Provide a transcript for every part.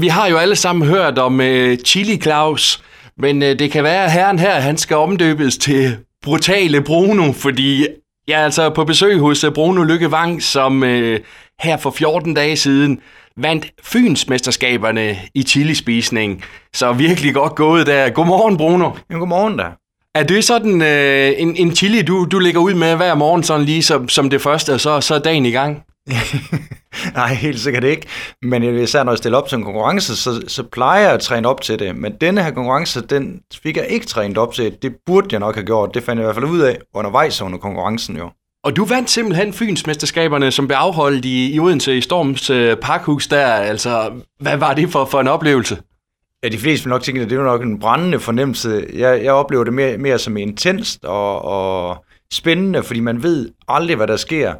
Vi har jo alle sammen hørt om uh, Chili Claus, men uh, det kan være, at herren her han skal omdøbes til Brutale Bruno, fordi jeg er altså på besøg hos uh, Bruno Lykke Vang, som uh, her for 14 dage siden vandt Fynsmesterskaberne i chilispisning. Så virkelig godt gået der. Godmorgen, Bruno. Ja, godmorgen da. Er det sådan øh, en, en chili, du, du lægger ud med hver morgen, sådan lige som, som det første, og så, så er dagen i gang? Nej, helt sikkert ikke. Men især når jeg stiller op til en konkurrence, så, så plejer jeg at træne op til det. Men denne her konkurrence, den fik jeg ikke trænet op til. Det burde jeg nok have gjort. Det fandt jeg i hvert fald ud af undervejs under konkurrencen jo. Og du vandt simpelthen Fynsmesterskaberne, som blev afholdt i, i Odense i Storms øh, Parkhus der. Altså, hvad var det for, for en oplevelse? Ja, de fleste vil nok tænke, at det var nok en brændende fornemmelse. Jeg, jeg oplever det mere, mere som intenst og, og spændende, fordi man ved aldrig, hvad der sker.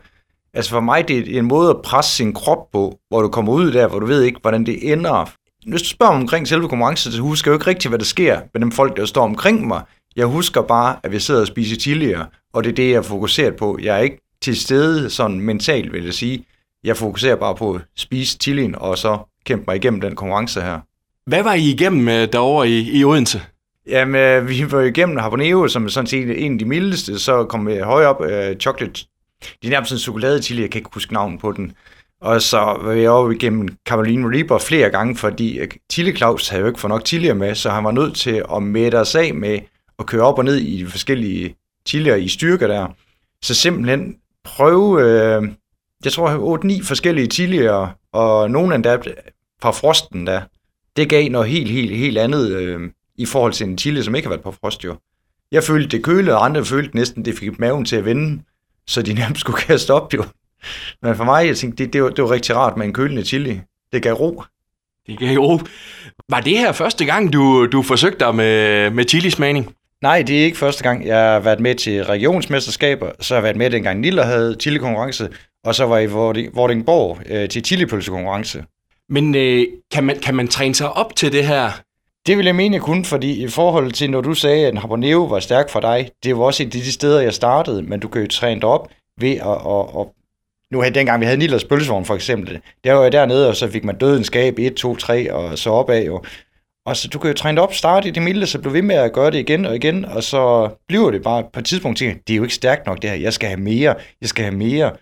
Altså for mig, det er en måde at presse sin krop på, hvor du kommer ud der, hvor du ved ikke, hvordan det ender. Hvis du spørger omkring selve konkurrencen, så husker jeg jo ikke rigtigt, hvad der sker med dem folk, der står omkring mig. Jeg husker bare, at vi sidder og spiser chilier, og det er det, jeg er fokuseret på. Jeg er ikke til stede sådan mentalt, vil jeg sige. Jeg fokuserer bare på at spise chilien, og så kæmpe mig igennem den konkurrence her. Hvad var I igennem derovre i, i Odense? Jamen, øh, vi var igennem Habanero, som er sådan set en af de mildeste, så kom vi højere op, uh, chocolate, det er nærmest en chokolade til, jeg kan ikke huske navnet på den. Og så var jeg over igennem Caroline Reaper flere gange, fordi øh, Tille Claus havde jo ikke fået nok chilier med, så han var nødt til at mætte os af med at køre op og ned i de forskellige chilier i styrker der. Så simpelthen prøve, øh, jeg tror 8-9 forskellige chilier, og nogle af fra frosten der, det gav noget helt, helt, helt andet øh, i forhold til en chili, som ikke har været på frost jo. Jeg følte det kølede, og andre følte næsten, det fik maven til at vende, så de nærmest skulle kaste op jo. Men for mig, jeg tænkte, det, det, var, det var rigtig rart med en kølende chili. Det gav ro. Det gav ro. Var det her første gang, du, du forsøgte dig med, med chilismagning? Nej, det er ikke første gang. Jeg har været med til regionsmesterskaber, så har jeg været med dengang Niller havde chili-konkurrence, og så var jeg i Vordingborg øh, til chilipølsekonkurrence. Men øh, kan, man, kan man træne sig op til det her? Det vil jeg mene, kun, fordi i forhold til, når du sagde, at Habanero var stærk for dig, det var også et af de steder, jeg startede, men du kan jo træne dig op ved at, at, at nu havde dengang vi havde Nillers pølsevogn for eksempel, der var jeg dernede, og så fik man døden skab 1, 2, 3 og så opad jo. Og så du kan jo træne op, starte i det milde, så blive ved med at gøre det igen og igen, og så bliver det bare på et tidspunkt, til, det er jo ikke stærkt nok det her, jeg skal have mere, jeg skal have mere.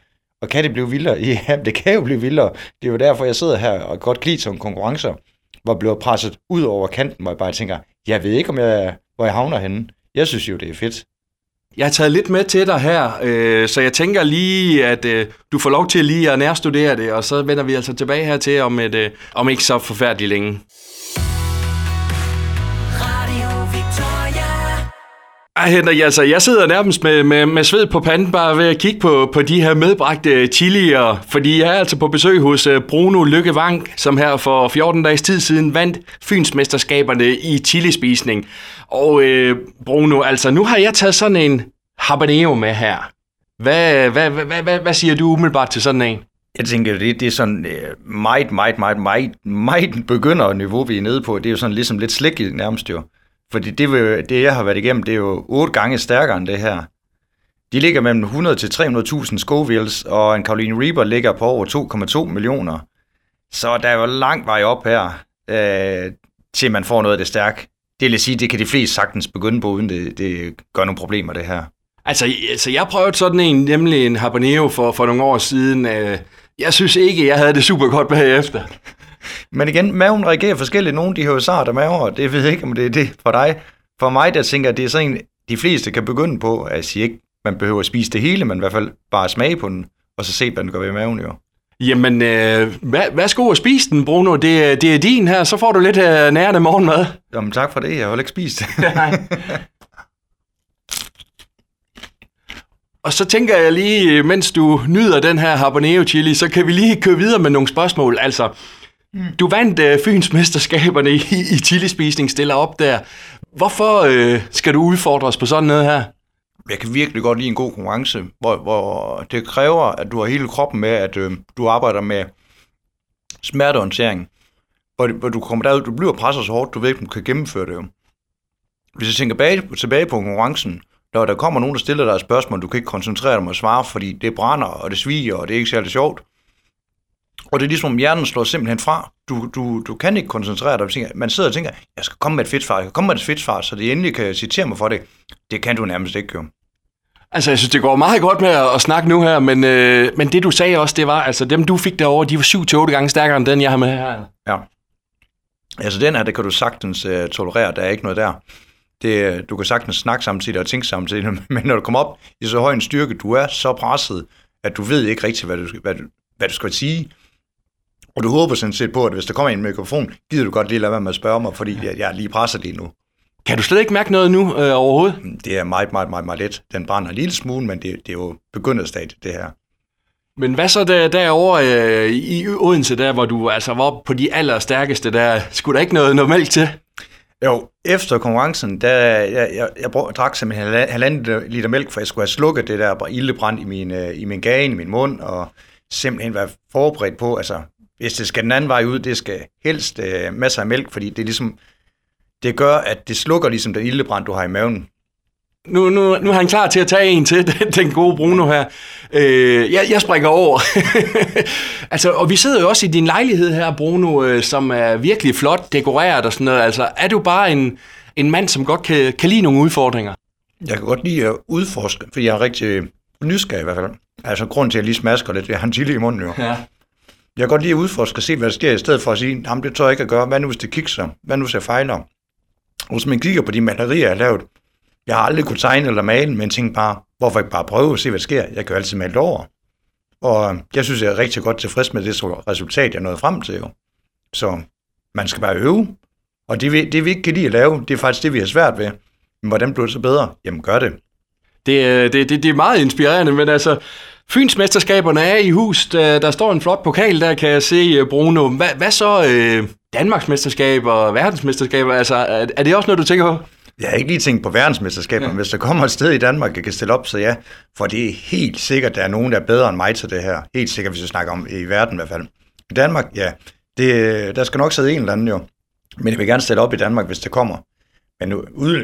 Og kan det blive vildere? Ja, det kan jo blive vildere. Det er jo derfor, jeg sidder her og godt kan lide som konkurrencer, var blevet presset ud over kanten, hvor jeg bare tænker, jeg ved ikke, om jeg, hvor jeg havner henne. Jeg synes jo, det er fedt. Jeg har taget lidt med til dig her, øh, så jeg tænker lige, at øh, du får lov til lige at nærstudere det, og så vender vi altså tilbage her til om, et, øh, om ikke så forfærdeligt længe. Ej, Henrik, altså, jeg sidder nærmest med, med, med sved på panden bare ved at kigge på, på de her medbragte chilier, fordi jeg er altså på besøg hos Bruno Lykkevang, som her for 14 dages tid siden vandt Fynsmesterskaberne i chilispisning. Og øh, Bruno, altså nu har jeg taget sådan en habanero med her. Hvad, hvad, hvad, hvad, hvad, siger du umiddelbart til sådan en? Jeg tænker, det, det er sådan meget, meget, meget, meget, meget begynder niveau, vi er nede på. Det er jo sådan ligesom lidt slik nærmest jo. Fordi det, vil, det, jeg har været igennem, det er jo otte gange stærkere end det her. De ligger mellem 100 til 300.000 Scovilles, og en Caroline Reaper ligger på over 2,2 millioner. Så der er jo lang vej op her, øh, til man får noget af det stærke. Det vil sige, det kan de fleste sagtens begynde på, uden det, det gør nogle problemer, det her. Altså, altså jeg prøvede sådan en, nemlig en habanero for, for nogle år siden. Øh, jeg synes ikke, jeg havde det super godt bagefter. Men igen, maven reagerer forskelligt. Nogle de har jo sart maver, og det ved jeg ikke, om det er det for dig. For mig, der tænker jeg, det er sådan de fleste kan begynde på, at sige ikke, man behøver at spise det hele, men i hvert fald bare smage på den, og så se, hvad den gør ved maven jo. Jamen, øh, værsgo at spise den, Bruno. Det, det er din her, så får du lidt øh, nærende morgenmad. Jamen, tak for det. Jeg har ikke spist Og så tænker jeg lige, mens du nyder den her habanero chili, så kan vi lige køre videre med nogle spørgsmål. Altså, Mm. Du vandt øh, Fyns mesterskaberne i, i chilispisning, stiller op der. Hvorfor øh, skal du udfordres på sådan noget her? Jeg kan virkelig godt lide en god konkurrence, hvor, hvor det kræver, at du har hele kroppen med, at øh, du arbejder med smerteorientering. Hvor, hvor du kommer derud, du bliver presset så hårdt, du ved ikke, du kan gennemføre det. Jo. Hvis jeg tænker bag, tilbage på konkurrencen, når der kommer nogen, der stiller dig et spørgsmål, du kan ikke koncentrere dig om at svare, fordi det brænder, og det sviger, og det er ikke særlig sjovt, og det er ligesom, om hjernen slår simpelthen fra. du, du, du kan ikke koncentrere dig. Man sidder og tænker, jeg skal komme med et fedtfart, jeg skal komme med et fedtfart, så det endelig kan citere mig for det. Det kan du nærmest ikke, jo. Altså, jeg synes, det går meget godt med at, at snakke nu her, men, øh, men det du sagde også, det var, altså dem du fik derovre, de var 7-8 gange stærkere end den, jeg har med her. Ja. Altså den her, det kan du sagtens uh, tolerere, der er ikke noget der. Det, du kan sagtens snakke samtidig og tænke samtidig, men når du kommer op i så høj en styrke, du er så presset, at du ved ikke rigtigt, hvad du, hvad hvad du skal sige. Og du håber sådan set på, at hvis der kommer en mikrofon, gider du godt lige lade være med at spørge mig, fordi jeg, jeg lige presset lige nu. Kan du slet ikke mærke noget nu øh, overhovedet? Det er meget, meget, meget, meget let. Den brænder en lille smule, men det, det er jo begynderstadiet, det her. Men hvad så der, derovre øh, i Odense, der hvor du altså var på de allerstærkeste, der skulle der ikke noget, noget mælk til? Jo, efter konkurrencen, der jeg, jeg, jeg brug, drak simpelthen halvanden liter mælk, for jeg skulle have slukket det der ildebrand i min, øh, i min gane, i min mund, og simpelthen være forberedt på, altså hvis det skal den anden vej ud, det skal helst øh, masser af mælk, fordi det er ligesom, det gør, at det slukker ligesom den ildebrand, du har i maven. Nu, nu, nu er han klar til at tage en til, den, den gode Bruno her. Øh, jeg, jeg springer over. altså, og vi sidder jo også i din lejlighed her, Bruno, øh, som er virkelig flot dekoreret og sådan noget. Altså, er du bare en, en mand, som godt kan, kan lide nogle udfordringer? Jeg kan godt lide at udforske, fordi jeg er rigtig nysgerrig i hvert fald. Altså, grund til, at jeg lige smasker lidt, har en chili i munden jo. Ja. Jeg kan godt lide at udforske og se, hvad der sker, i stedet for at sige, jamen det tør jeg ikke at gøre. Hvad nu, hvis det kikser? Hvad nu, hvis jeg fejler? Og hvis man kigger på de malerier, jeg har lavet, jeg har aldrig kunne tegne eller male, men tænkte bare, hvorfor ikke bare prøve at se, hvad der sker? Jeg kan jo altid male over. Og øh, jeg synes, jeg er rigtig godt tilfreds med det resultat, jeg nåede frem til. Jo. Så man skal bare øve. Og det, det, vi ikke kan lide at lave, det er faktisk det, vi har svært ved. Men hvordan bliver det så bedre? Jamen, gør det. Det, øh, det, det, det er meget inspirerende, men altså, Fynsmesterskaberne er i hus. Der, der står en flot pokal, der kan jeg se, Bruno. Hvad, hvad så øh, Danmarksmesterskaber og verdensmesterskaber? Altså, er, er det også noget, du tænker på? Jeg har ikke lige tænkt på verdensmesterskaber, ja. hvis der kommer et sted i Danmark, jeg kan stille op, så ja. For det er helt sikkert, der er nogen, der er bedre end mig til det her. Helt sikkert, hvis vi snakker om i verden i hvert fald. I Danmark, ja. Det, der skal nok sidde en eller anden jo. Men jeg vil gerne stille op i Danmark, hvis det kommer. Men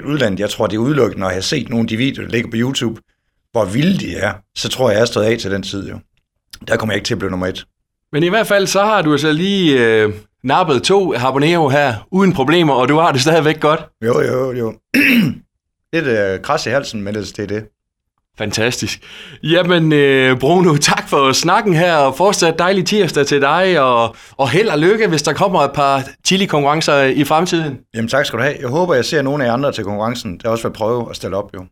udlandet, jeg tror, det er udelukket, når jeg har set nogle af de videoer, der ligger på YouTube, hvor vilde de er, så tror jeg, jeg er stået af til den tid jo. Der kommer jeg ikke til at blive nummer et. Men i hvert fald, så har du altså lige øh, nappet to Habanero her, uden problemer, og du har det stadigvæk godt. Jo, jo, jo. Lidt øh, kras i halsen, men det er det. Fantastisk. Jamen, øh, Bruno, tak for snakken her, og fortsat dejlig tirsdag til dig, og, og held og lykke, hvis der kommer et par chili-konkurrencer i fremtiden. Jamen tak skal du have. Jeg håber, jeg ser nogle af jer andre til konkurrencen, der også vil prøve at stille op, jo.